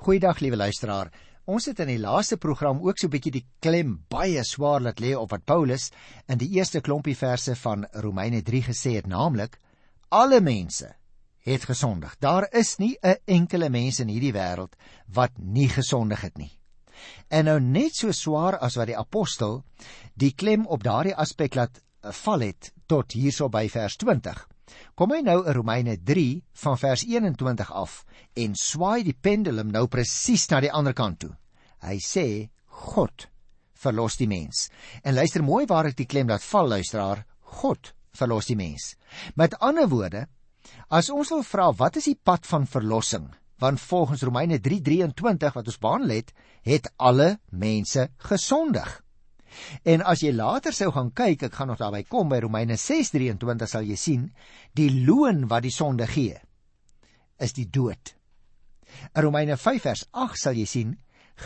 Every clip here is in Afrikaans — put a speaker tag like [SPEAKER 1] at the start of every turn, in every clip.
[SPEAKER 1] Goeiedag liewe luisteraar. Ons het in die laaste program ook so 'n bietjie die klem baie swaar laat lê op wat Paulus in die eerste klompie verse van Romeine 3 gesê het, naamlik alle mense het gesondig. Daar is nie 'n enkele mens in hierdie wêreld wat nie gesondig het nie. En nou net so swaar as wat die apostel die klem op daardie aspek laat val het tot hierso by vers 20. Kom hy nou in Romeine 3 van vers 21 af en swaai die pendulum nou presies na die ander kant toe. Hy sê God verlos die mens. En luister mooi waar ek die klem laat val luisteraar, God verlos die mens. Met ander woorde, As ons wil vra wat is die pad van verlossing? Want volgens Romeine 3:23 wat ons behandel het, het alle mense gesondig. En as jy later sou gaan kyk, ek gaan nog daarby kom by Romeine 6:23 sal jy sien, die loon wat die sonde gee is die dood. In Romeine 5 vers 8 sal jy sien,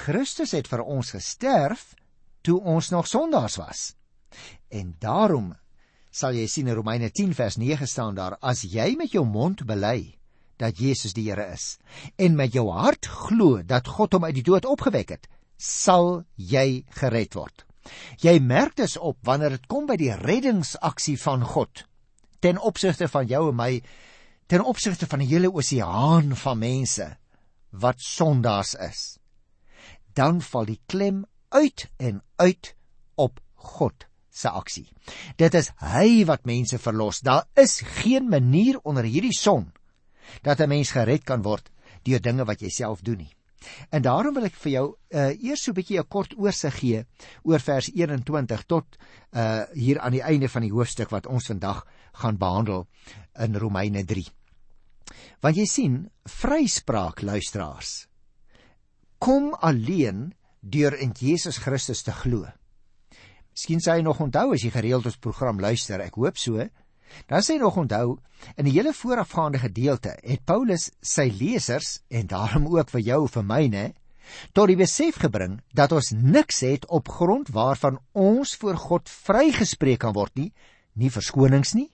[SPEAKER 1] Christus het vir ons gesterf toe ons nog sondaars was. En daarom sal jy sien in Romeine 10 vers 9 staan daar as jy met jou mond bely dat Jesus die Here is en met jou hart glo dat God hom uit die dood opgewek het sal jy gered word. Jy merk dus op wanneer dit kom by die reddingsaksie van God ten opsigte van jou en my ten opsigte van die hele oseaan van mense wat sondaars is dan val die klem uit en uit op God se aksie. Dit is hy wat mense verlos. Daar is geen manier onder hierdie son dat 'n mens gered kan word deur dinge wat jy self doen nie. En daarom wil ek vir jou uh, eers so 'n bietjie 'n kort oorsig gee oor vers 21 tot uh hier aan die einde van die hoofstuk wat ons vandag gaan behandel in Romeine 3. Want jy sien, vryspraak luisteraars kom alleen deur in Jesus Christus te glo. Miskien sê hy nog onthou as jy gereeld ons program luister, ek hoop so. Dan sê nog onthou in die hele voorafgaande gedeelte het Paulus sy lesers en daarom ook vir jou vir myne tot die besef gebring dat ons niks het op grond waarvan ons voor God vrygespreek kan word nie, nie verskonings nie,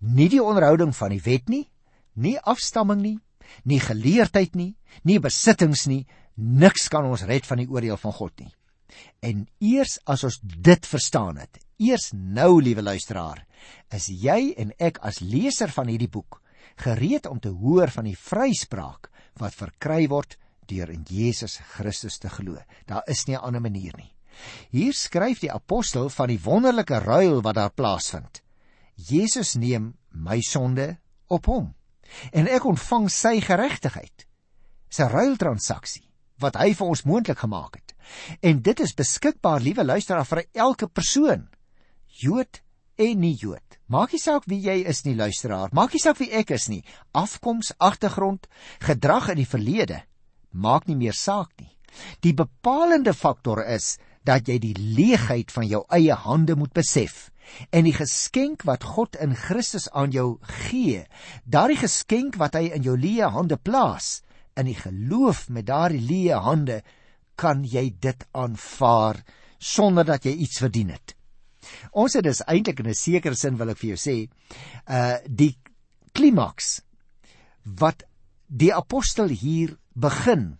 [SPEAKER 1] nie die onderhouding van die wet nie, nie afstamming nie, nie geleerdheid nie, nie besittings nie, niks kan ons red van die oordeel van God nie. En eers as ons dit verstaan het, eers nou liewe luisteraar, is jy en ek as leser van hierdie boek gereed om te hoor van die vryspraak wat verkry word deur in Jesus Christus te glo. Daar is nie 'n ander manier nie. Hier skryf die apostel van die wonderlike ruil wat daar plaasvind. Jesus neem my sonde op hom en ek ontvang sy geregtigheid. 'n Ruiltransaksie wat hy vir ons moontlik gemaak het. En dit is beskikbaar, liewe luisteraar, vir elke persoon. Jood en nie Jood. Maak nie saak wie jy is nie, luisteraar. Maak nie saak wie ek is nie. Afkoms, agtergrond, gedrag in die verlede maak nie meer saak nie. Die bepalende faktor is dat jy die leegheid van jou eie hande moet besef en die geskenk wat God in Christus aan jou gee, daardie geskenk wat hy in jou leë hande plaas, in die geloof met daardie leë hande kan jy dit aanvaar sonder dat jy iets verdien het. Ons het dus eintlik in 'n sekere sin wil ek vir jou sê, uh die klimaks wat die apostel hier begin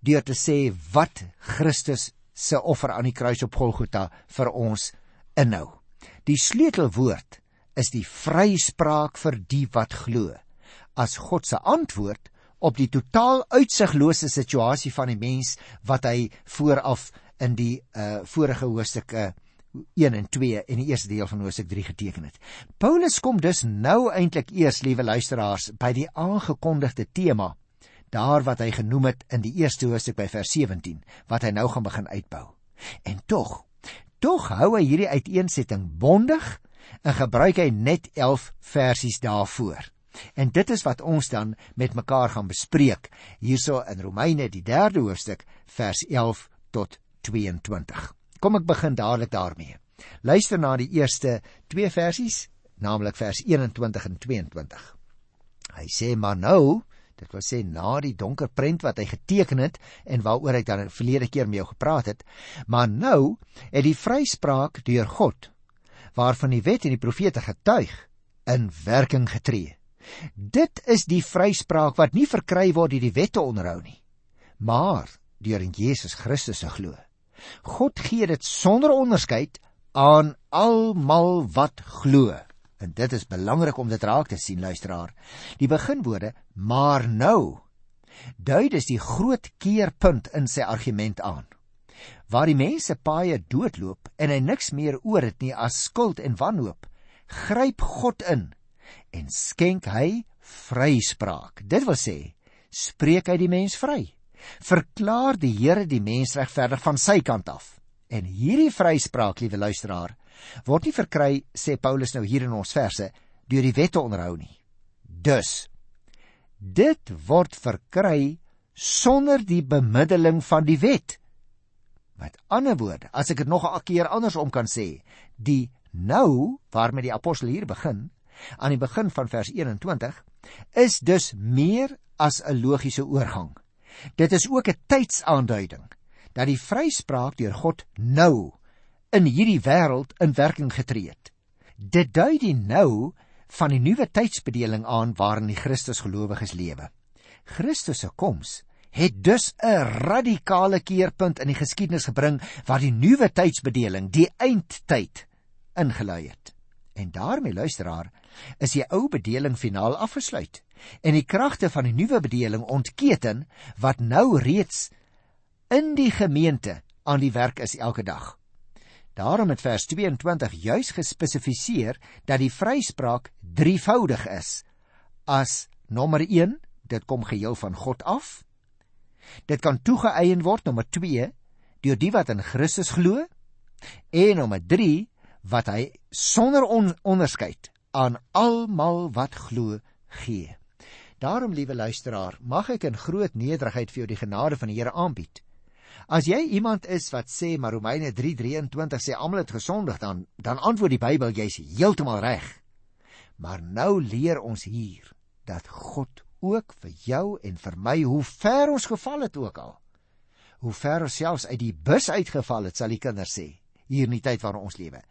[SPEAKER 1] deur te sê wat Christus se offer aan die kruis op Golgotha vir ons inhou. Die sleutelwoord is die vryspraak vir die wat glo. As God se antwoord op die totaal uitsiglose situasie van die mens wat hy vooraf in die uh vorige hoofstukke 1 en 2 en die eerste deel van hoofstuk 3 geteken het. Paulus kom dus nou eintlik eers, liewe luisteraars, by die aangekondigde tema daar wat hy genoem het in die eerste hoofstuk by vers 17 wat hy nou gaan begin uitbou. En tog, tog hou hy hierdie uiteensetting bondig en gebruik hy net 11 versies daarvoor. En dit is wat ons dan met mekaar gaan bespreek hierso in Romeine die 3de hoofstuk vers 11 tot 22. Kom ek begin dadelik daarmee. Luister na die eerste 2 versies, naamlik vers 21 en 22. Hy sê maar nou, dit wil sê na die donker prent wat hy geteken het en waaroor ek dan verlede keer met jou gepraat het, maar nou het die vryspraak deur God waarvan die wet en die profete getuig in werking getree. Dit is die vryspraak wat nie verkry word deur die wette onderhou nie, maar deur in Jesus Christus te glo. God gee dit sonder onderskeid aan almal wat glo. En dit is belangrik om dit raak te sien, luisteraar. Die beginwoorde maar nou dui dus die groot keerpunt in sy argument aan. Waar die mense paaie doodloop en hy niks meer oor het nie as skuld en wanhoop, gryp God in en skenk hy vryspraak. Dit wil sê, spreek hy die mens vry. Verklaar die Here die mens regverdig van sy kant af. En hierdie vryspraak, liewe luisteraar, word nie verkry, sê Paulus nou hier in ons verse, deur die wet te onderhou nie. Dus dit word verkry sonder die bemiddeling van die wet. Met ander woorde, as ek dit nog 'n keer andersom kan sê, die nou waarmee die apostel hier begin, aan die begin van vers 21, is dus meer as 'n logiese oorgang. Dit is ook 'n tydsaanduiding dat die vryspraak deur God nou in hierdie wêreld in werking getree het. Dit dui die nou van die nuwe tydsbedeling aan waarin die Christusgelowiges lewe. Christus se koms het dus 'n radikale keerpunt in die geskiedenis gebring wat die nuwe tydsbedeling, die eindtyd, ingelei het. En daarmee luisteraar, is die ou bedeling finaal afgesluit en die kragte van die nuwe bedeling ontketen wat nou reeds in die gemeente aan die werk is elke dag. Daarom het vers 22 juis gespesifiseer dat die vryspraak drievoudig is. As nommer 1, dit kom geheel van God af. Dit kan toegeëien word nommer 2 deur die wat in Christus glo en nommer 3 wat hy sonder on onderskeid aan almal wat glo gee. Daarom liewe luisteraar, mag ek in groot nederigheid vir jou die genade van die Here aanbied. As jy iemand is wat sê maar Romeine 3:23 sê almal het gesondig dan dan antwoord die Bybel jy's heeltemal reg. Maar nou leer ons hier dat God ook vir jou en vir my hoe ver ons geval het ook al. Hoe ver ons selfs uit die bus uitgeval het, sal die kinders sê, hier in die tyd waarin ons lewe.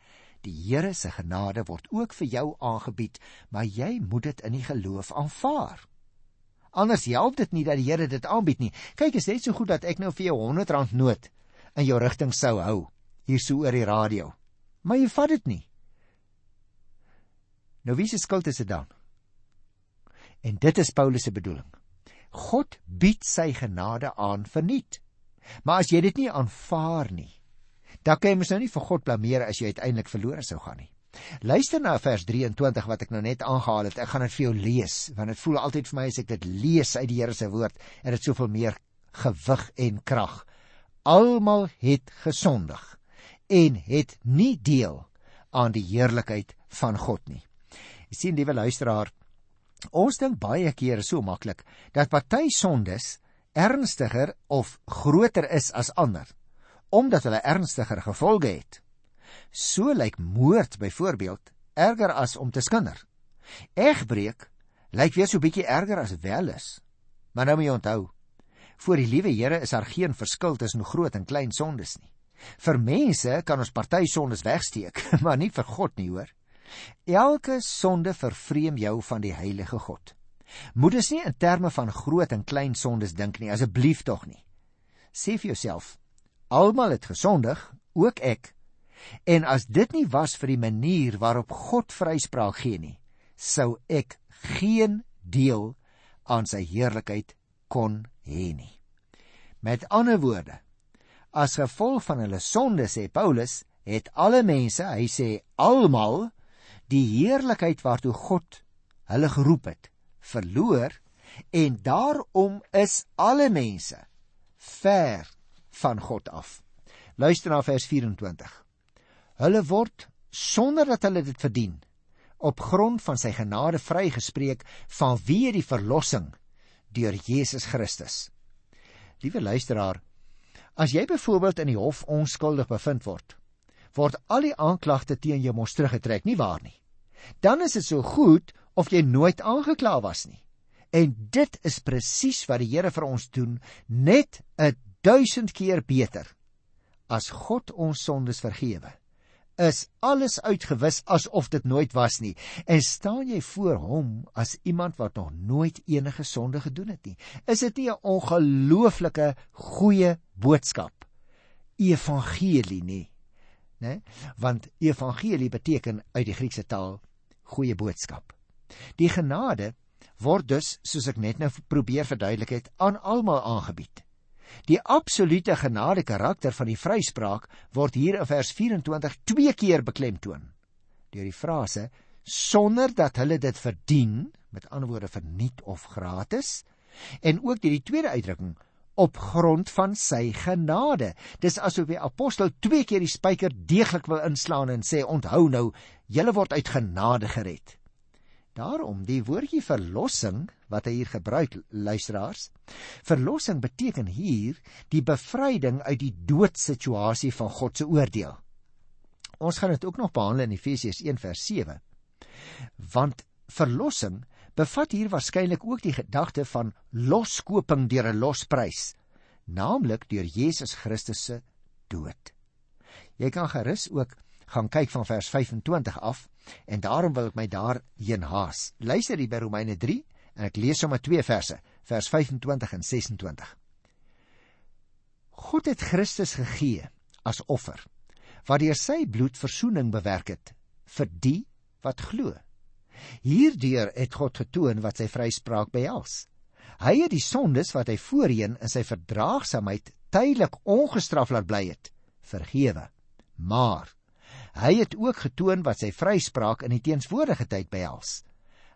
[SPEAKER 1] Die Here se genade word ook vir jou aangebied, maar jy moet dit in die geloof aanvaar. Anders help dit nie dat die Here dit aanbied nie. Kyk, is net so goed dat ek nou vir jou R100 noot in jou rigting sou hou hier so oor die radio. Maar jy vat dit nie. Nou wie se skuld is dit dan? En dit is Paulus se bedoeling. God bied sy genade aan verniet. Maar as jy dit nie aanvaar nie, dan kan jy mos nou nie vir God blameer as jy uiteindelik verlore sou gaan nie. Luister na vers 23 wat ek nou net aangehaal het. Ek gaan dit vir jou lees want dit voel altyd vir my as ek dit lees uit die Here se woord en dit soveel meer gewig en krag. Almal het gesondig en het nie deel aan die heerlikheid van God nie. Jy sien liewe luisteraar, ons dink baie kere so maklik dat party sondes ernstiger of groter is as ander omdat hulle ernstiger gevolge het. So lyk moord byvoorbeeld erger as om te skinder. Egbreek lyk weer so bietjie erger as welis. Maar nou moet jy onthou, voor die liewe Here is daar geen verskil tussen groot en klein sondes nie. Vir mense kan ons party sondes wegsteek, maar nie vir God nie, hoor. Elke sonde vervreem jou van die heilige God. Moet dus nie in terme van groot en klein sondes dink nie, asseblief tog nie. Sê vir jouself, Almal het gesondig, ook ek. En as dit nie was vir die manier waarop God vryspraak gee nie, sou ek geen deel aan sy heerlikheid kon hê nie. Met ander woorde, as gevolg van hulle sonde sê Paulus, het alle mense, hy sê almal, die heerlikheid waartoe God hulle geroep het, verloor en daarom is alle mense ver van God af. Luister na vers 24. Hulle word sonder dat hulle dit verdien op grond van sy genade vrygespreek vanweë die verlossing deur Jesus Christus. Liewe luisteraar, as jy byvoorbeeld in die hof onskuldig bevind word, word al die aanklagte teen jou mos teruggetrek, nie waar nie? Dan is dit so goed of jy nooit aangekla was nie. En dit is presies wat die Here vir ons doen, net 'n duisend keer beter as God ons sondes vergewe is alles uitgewis asof dit nooit was nie. En staan jy voor hom as iemand wat nog nooit enige sonde gedoen het nie? Is dit nie 'n ongelooflike goeie boodskap? Evangelie nie, né? Want evangelie beteken uit die Griekse taal goeie boodskap. Die genade word dus, soos ek net nou probeer verduidelik het, aan almal aangebied. Die absolute genade karakter van die vryspraak word hier in vers 24 twee keer beklemtoon. Deur die frase sonder dat hulle dit verdien, met ander woorde verniet of gratis, en ook deur die tweede uitdrukking op grond van sy genade. Dis asof die apostel twee keer die spyker deeglik wil inslaan en sê onthou nou, julle word uit genade gered. Daarom die woordjie verlossing wat hy hier gebruik luisteraars. Verlossing beteken hier die bevryding uit die doodsituasie van God se oordeel. Ons gaan dit ook nog behandel in Efesiërs 1 vers 7. Want verlossing bevat hier waarskynlik ook die gedagte van loskoping deur 'n losprys, naamlik deur Jesus Christus se dood. Jy kan gerus ook gaan kyk van vers 25 af en daarom wil ek my daarheen haas. Luister hier by Romeine 3 en ek lees sommer twee verse, vers 25 en 26. God het Christus gegee as offer wat deur sy bloed verzoening bewerk het vir die wat glo. Hierdeur het God getoon wat sy vryspraak behels. Hy het die sondes wat hy voorheen in sy verdraagsaamheid tydelik ongestraf laat bly het, vergewe. Maar Hy het ook getoon wat sy vryspraak in die teenswoordige tyd behels.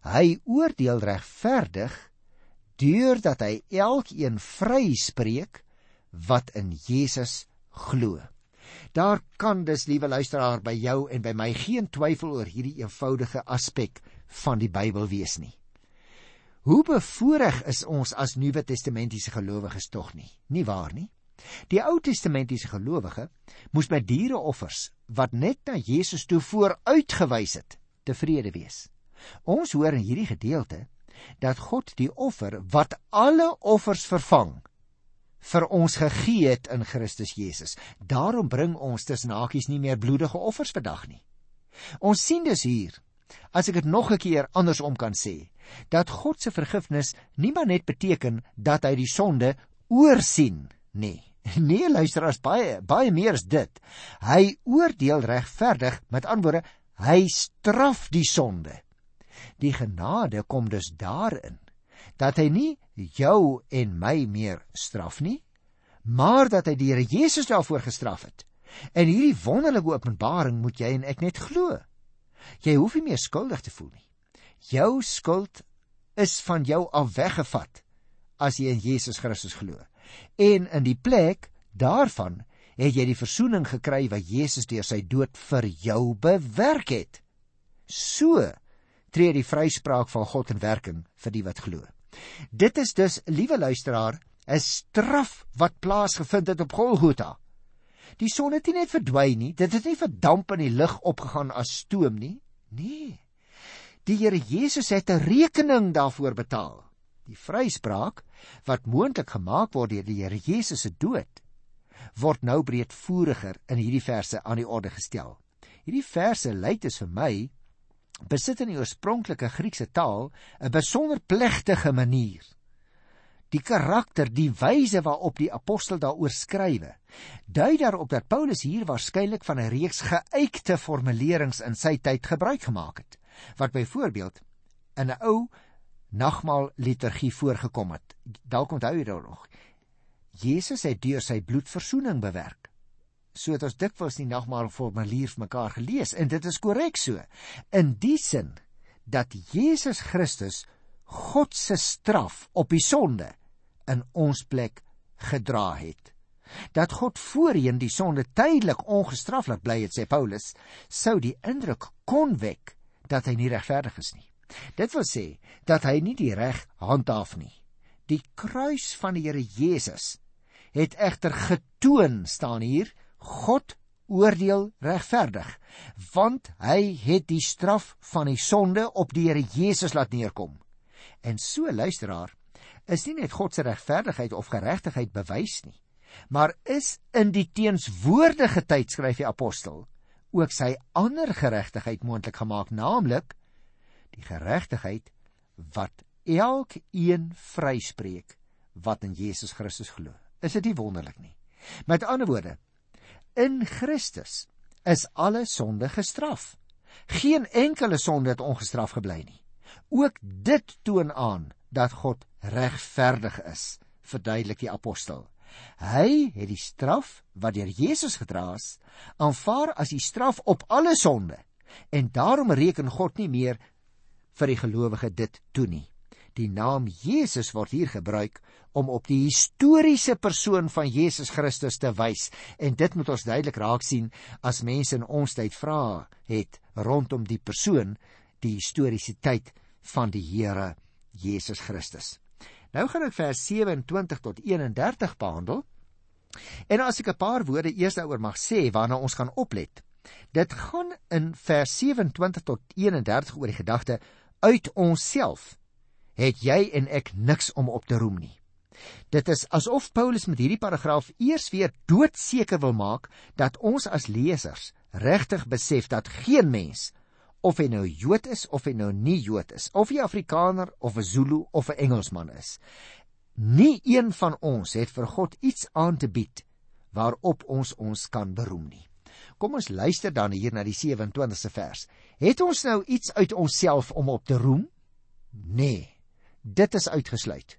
[SPEAKER 1] Hy oordeel regverdig deurdat hy elkeen vryspreek wat in Jesus glo. Daar kan dus liewe luisteraar by jou en by my geen twyfel oor hierdie eenvoudige aspek van die Bybel wees nie. Hoe bevoorreg is ons as Nuwe Testamentiese gelowiges tog nie? Nie waar nie? Die Ou Testamentiese gelowige moes met diereoffers wat net na Jesus toe vooruitgewys het, tevrede wees. Ons hoor in hierdie gedeelte dat God die offer wat alle offers vervang vir ons gegee het in Christus Jesus. Daarom bring ons tussen hakies nie meer bloedige offers vandag nie. Ons sien dus hier, as ek dit nog 'n keer andersom kan sê, dat God se vergifnis nie maar net beteken dat hy die sonde oorsien nie. Nee, luister as baie baie meer as dit. Hy oordeel regverdig, met antwoorde, hy straf die sonde. Die genade kom dus daarin dat hy nie jou en my meer straf nie, maar dat hy die Here Jesus daarvoor gestraf het. En hierdie wonderlike openbaring moet jy en ek net glo. Jy hoef nie meer skuldig te voel nie. Jou skuld is van jou af weggevat as jy in Jesus Christus glo en in die plek daarvan het jy die verzoening gekry wat Jesus deur sy dood vir jou bewerk het. So tree die vryspraak van God in werking vir die wat glo. Dit is dus, liewe luisteraar, 'n straf wat plaasgevind het op Golgotha. Die son het nie net verdwyn nie, dit het nie verdamp in die lug opgegaan as stoom nie. Nee. Die Here Jesus het 'n rekening daarvoor betaal die vryspraak wat moontlik gemaak word deur die Here Jesus se dood word nou breedvoeriger in hierdie verse aan die orde gestel. Hierdie verse lei dit vir my besit in die oorspronklike Griekse taal 'n besonder plegtige manier. Die karakter, die wyse waarop die apostel daaroor skrywe, dui daarop dat Paulus hier waarskynlik van 'n reeks geuite formulerings in sy tyd gebruik gemaak het, wat byvoorbeeld in 'n ou nagmaal liturgie voorgekom het. Dalk onthou jy dit nog. Jesus het deur sy bloed verzoening bewerk. So het ons dikwels die nagmaal formulier vir mekaar gelees en dit is korrek so. In die sin dat Jesus Christus God se straf op die sonde in ons plek gedra het. Dat God voorheen die sonde tydelik ongestraf laat bly het, sê Paulus, sou die indruk kon wek dat hy nie regverdig is nie. Dit wil sê dat hy nie die reg handhaaf nie. Die kruis van die Here Jesus het egter getoon staan hier God oordeel regverdig want hy het die straf van die sonde op die Here Jesus laat neerkom. En so luisteraar is nie net God se regverdigheid of geregtigheid bewys nie, maar is in die teenswoordige tyd skryf die apostel ook sy ander geregtigheid moontlik gemaak, naamlik die geregtigheid wat elkeen vryspreek wat in Jesus Christus glo. Is dit nie wonderlik nie? Met ander woorde, in Christus is alle sonde gestraf. Geen enkele sonde het ongestraf gebly nie. Ook dit toon aan dat God regverdig is, verduidelik die apostel. Hy het die straf wat deur Jesus gedra is, aanvaar as die straf op alle sonde en daarom reken God nie meer vir die gelowige dit toe nie. Die naam Jesus word hier gebruik om op die historiese persoon van Jesus Christus te wys en dit moet ons duidelik raak sien as mense in ons tyd vra het rondom die persoon die historiese tyd van die Here Jesus Christus. Nou gaan ek vers 27 tot 31 behandel. En as ek 'n paar woorde eers daaroor mag sê waarna ons gaan oplet. Dit gaan in vers 27 tot 31 oor die gedagte uit onsself het jy en ek niks om op te roem nie. Dit is asof Paulus met hierdie paragraaf eers weer doodseker wil maak dat ons as lesers regtig besef dat geen mens of hy nou Jood is of hy nou nie Jood is, of hy Afrikaner of 'n Zulu of 'n Engelsman is. Nie een van ons het vir God iets aan te bied waarop ons ons kan beroem nie. Kom ons luister dan hier na die 27ste vers. Het ons nou iets uit onsself om op te roem? Nee. Dit is uitgesluit.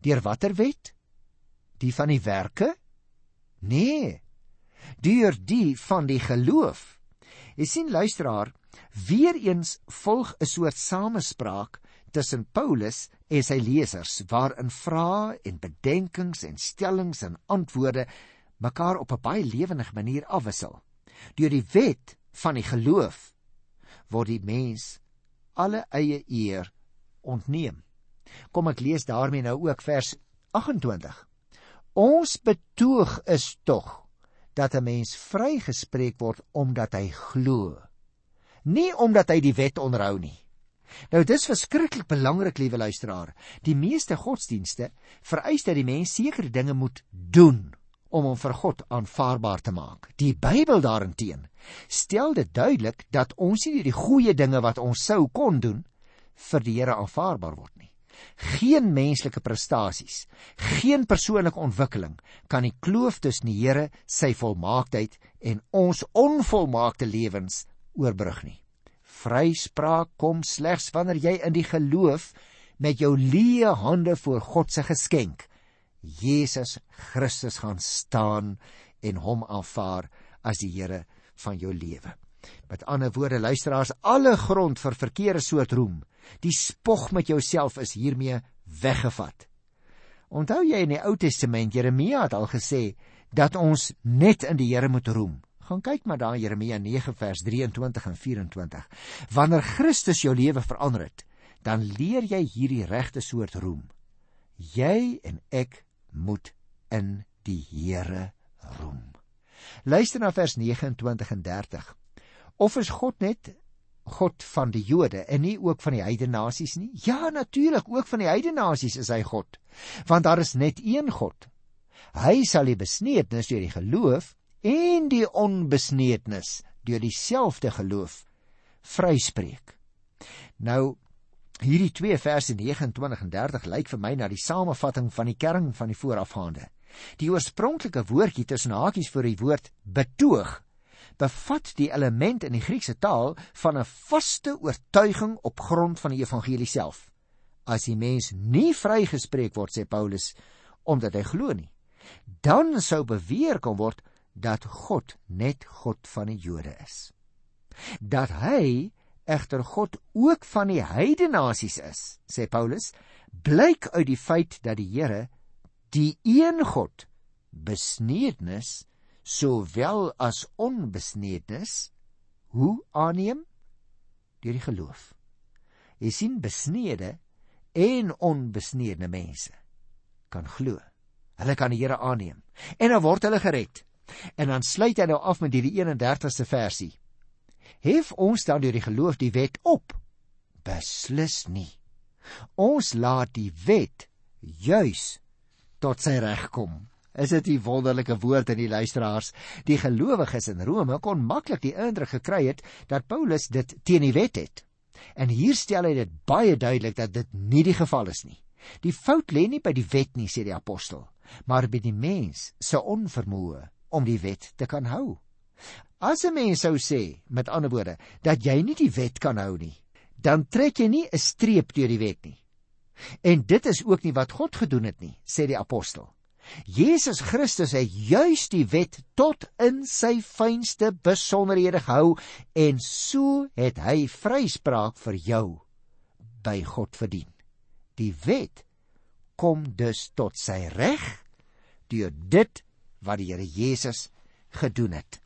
[SPEAKER 1] Deur watter wet? Die van die werke? Nee. Deur die van die geloof. Jy sien luisteraar, Weereens volg 'n soort samespraak tussen Paulus en sy lesers waarin vrae en bedenkings en stellings en antwoorde mekaar op 'n baie lewendige manier afwissel. Deur die wet van die geloof word die mens alle eie eer ontneem. Kom ek lees daarmee nou ook vers 28. Ons betoog is tog dat 'n mens vrygespreek word omdat hy glo nie omdat hy die wet onderhou nie. Nou dis verskriklik belangrik, liewe luisteraar. Die meeste godsdienste vereis dat die mens sekere dinge moet doen om hom vir God aanvaarbaar te maak. Die Bybel daarenteen stel dit duidelik dat ons nie die goeie dinge wat ons sou kon doen vir die Here aanvaarbaar word nie. Geen menslike prestasies, geen persoonlike ontwikkeling kan die kloof tussen die Here, sy volmaaktheid en ons onvolmaakte lewens oorbrug nie. Vryspraak kom slegs wanneer jy in die geloof met jou leë hande voor God se geskenk Jesus Christus gaan staan en hom aanvaar as die Here van jou lewe. Met ander woorde luisteraars, alle grond vir verkeerde soort roem, die spog met jouself is hiermee weggevat. Onthou jy in die Ou Testament Jeremia het al gesê dat ons net in die Here moet roem. Gaan kyk maar daar Jeremia 9 vers 23 en 24. Wanneer Christus jou lewe verander het, dan leer jy hierdie regte soort roem. Jy en ek moet in die Here roem. Luister na vers 29 en 30. Of is God net God van die Jode en nie ook van die heidene nasies nie? Ja, natuurlik, ook van die heidene nasies is hy God. Want daar is net een God. Hy sal die besneednis deur die geloof en die onbesneednis deur dieselfde geloof vryspreek. Nou hierdie twee verse 29 en 30 lyk vir my na die samevatting van die kern van die voorafgaande. Die oorspronklike woordjie tussen hakies vir die woord betoog bevat die element in die Griekse taal van 'n vaste oortuiging op grond van die evangelie self. As die mens nie vrygespreek word sê Paulus omdat hy glo nie, dan sou beweer kan word dat God net God van die Jode is. Dat hy egter God ook van die heidene nasies is, sê Paulus, blyk uit die feit dat die Here die een God besneednis sowel as onbesneednis hoe aanneem deur die geloof. Jy sien besneede en onbesneede mense kan glo. Hulle kan die Here aanneem en dan word hulle gered. En dan sluit hy nou af met hierdie 31ste versie. Hef ons dan deur die geloof die wet op? Beslis nie. Ons laat die wet juis tot sy reg kom. Is dit 'n wonderlike woord in die luisteraars? Die gelowiges in Rome kon maklik die indruk gekry het dat Paulus dit teen die wet het. En hier stel hy dit baie duidelik dat dit nie die geval is nie. Die fout lê nie by die wet nie, sê die apostel, maar by die mens se onvermoë om die wet te kan hou. As 'n mens sou sê, met ander woorde, dat jy nie die wet kan hou nie, dan trek jy nie 'n streep deur die wet nie. En dit is ook nie wat God gedoen het nie, sê die apostel. Jesus Christus het juis die wet tot in sy fynste besonderhede gehou en so het hy vryspraak vir jou by God verdien. Die wet kom dus tot sy reg deur dit wat die Here Jesus gedoen het.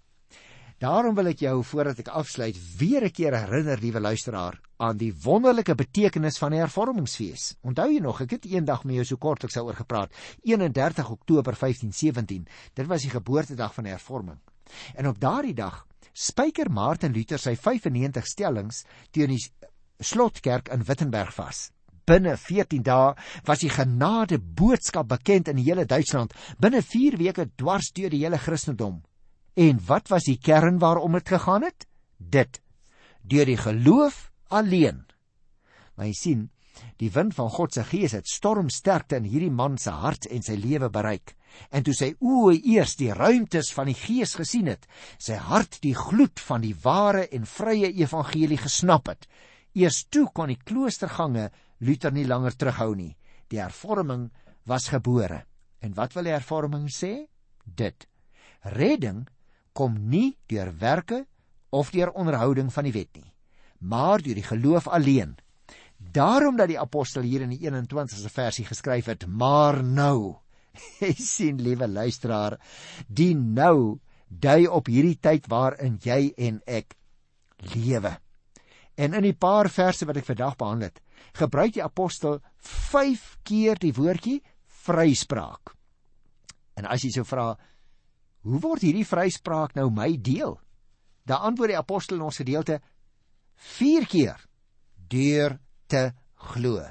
[SPEAKER 1] Daarom wil ek jou voordat ek afsluit weer 'n keer herinner, liewe luisteraar, aan die wonderlike betekenis van die hervormingsfees. Onthou jy nog, ek het eendag met jou so kortliks daaroor gepraat, 31 Oktober 1517. Dit was die geboortedag van die hervorming. En op daardie dag spyker Martin Luther sy 95 stellings teen die slotkerk in Wittenberg vas. Binne 14 dae was die genade boodskap bekend in die hele Duitsland. Binne 4 weke dwars deur die hele Christendom. En wat was die kern waarom dit gegaan het? Dit deur die geloof alleen. Maar jy sien, die wind van God se gees het stormsterkte in hierdie man se hart en sy lewe bereik. En toe sy oë eers die ruimtes van die gees gesien het, sy hart die gloed van die ware en vrye evangelie gesnap het, eers toe kon die kloostergange Luther nie langer terughou nie. Die hervorming was gebore. En wat wil die hervorming sê? Dit. Redding kom nie deur werke of deur onderhouding van die wet nie, maar deur die geloof alleen. Daarom dat die apostel hier in die 21ste versie geskryf het: "Maar nou, jy sien liewe luisteraar, die nou dui op hierdie tyd waarin jy en ek lewe." En in die paar verse wat ek vandag behandel het, gebruik die apostel 5 keer die woordjie vryspraak. En as jy sou vra, Hoe word hierdie vryspraak nou my deel? Daar antwoord die apostel in ons gedeelte 4 keer deur te glo.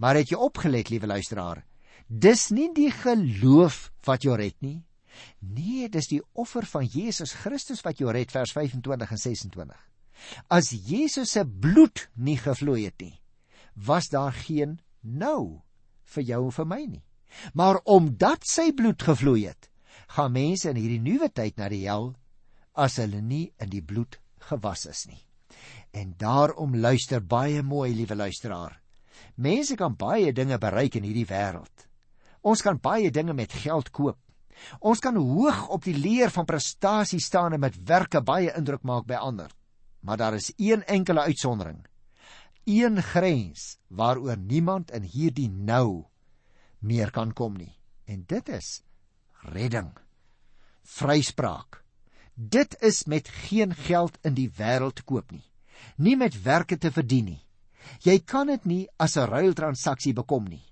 [SPEAKER 1] Maar het jy opgelet, liewe luisteraar? Dis nie die geloof wat jou red nie. Nee, dis die offer van Jesus Christus wat jou red, vers 25 en 26. As Jesus se bloed nie gevloei het nie, was daar geen nou vir jou en vir my nie. Maar omdat sy bloed gevloei het, gaan mense in hierdie nuwe tyd na die hel as hulle nie in die bloed gewas is nie. En daarom luister baie mooi, liewe luisteraar. Mense kan baie dinge bereik in hierdie wêreld. Ons kan baie dinge met geld koop. Ons kan hoog op die leer van prestasie staan en met werke baie indruk maak by ander. Maar daar is een enkele uitsondering. Een grens waaroor niemand in hierdie nou meer kan kom nie. En dit is redding. Vryspraak. Dit is met geen geld in die wêreld te koop nie. Nie met werke te verdien nie. Jy kan dit nie as 'n ruiltransaksie bekom nie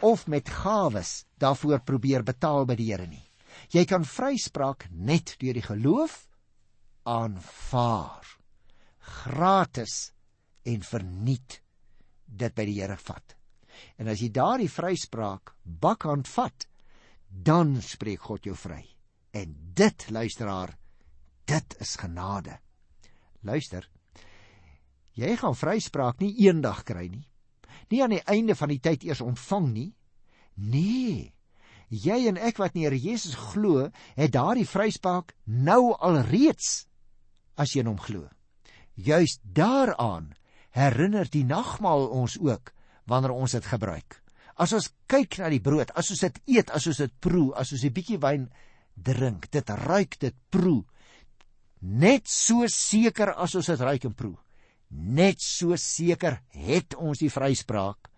[SPEAKER 1] of met gawes daarvoor probeer betaal by die Here nie. Jy kan vryspraak net deur die geloof aanvaar. Gratis en verniet dit by die Here vat. En as jy daardie vryspraak bakhand vat, dan spreek God jou vry. En dit, luisteraar, dit is genade. Luister. Jy gaan vryspraak nie eendag kry nie. Nie aan die einde van die tyd eers ontvang nie. Nee. Jy en ek wat in Here Jesus glo, het daardie vryspraak nou alreeds as jy in hom glo. Juist daaraan herinner die nagmaal ons ook wanneer ons dit gebruik. As ons kyk na die brood, as ons dit eet, as ons dit proe, as ons 'n bietjie wyn drink, dit ruik, dit proe. Net so seker as ons dit ruik en proe. Net so seker het ons die vryspraak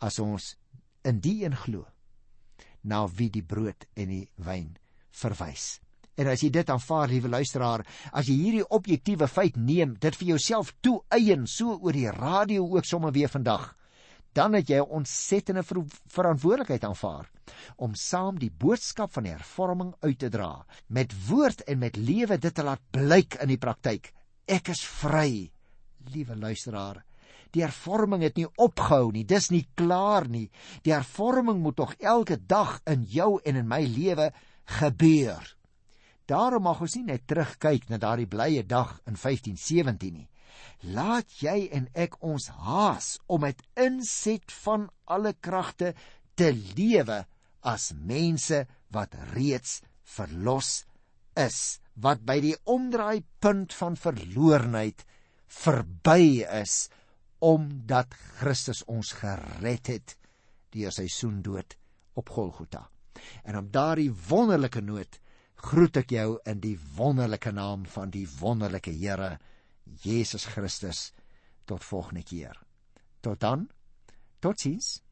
[SPEAKER 1] as ons in die een glo na wie die brood en die wyn verwys. En as jy dit aanvaar, liewe luisteraar, as jy hierdie objektiewe feit neem, dit vir jouself toeëien so oor die radio ook sommer weer vandag, dan het jy 'n ontsettende ver verantwoordelikheid aanvaar om saam die boodskap van die hervorming uit te dra met woord en met lewe dit te laat blyk in die praktyk ek is vry liewe luisteraar Die hervorming het nie opgehou nie, dis nie klaar nie. Die hervorming moet tog elke dag in jou en in my lewe gebeur. Daarom mag ons nie net terugkyk na daardie blye dag in 1517 nie. Laat jy en ek ons haas om met inset van alle kragte te lewe as mense wat reeds verlos is, wat by die omdraaipunt van verloornheid verby is omdat Christus ons gered het deur sy soendood op Golgotha. En om daardie wonderlike noot groet ek jou in die wonderlike naam van die wonderlike Here Jesus Christus tot volgende keer. Tot dan. Totsiens.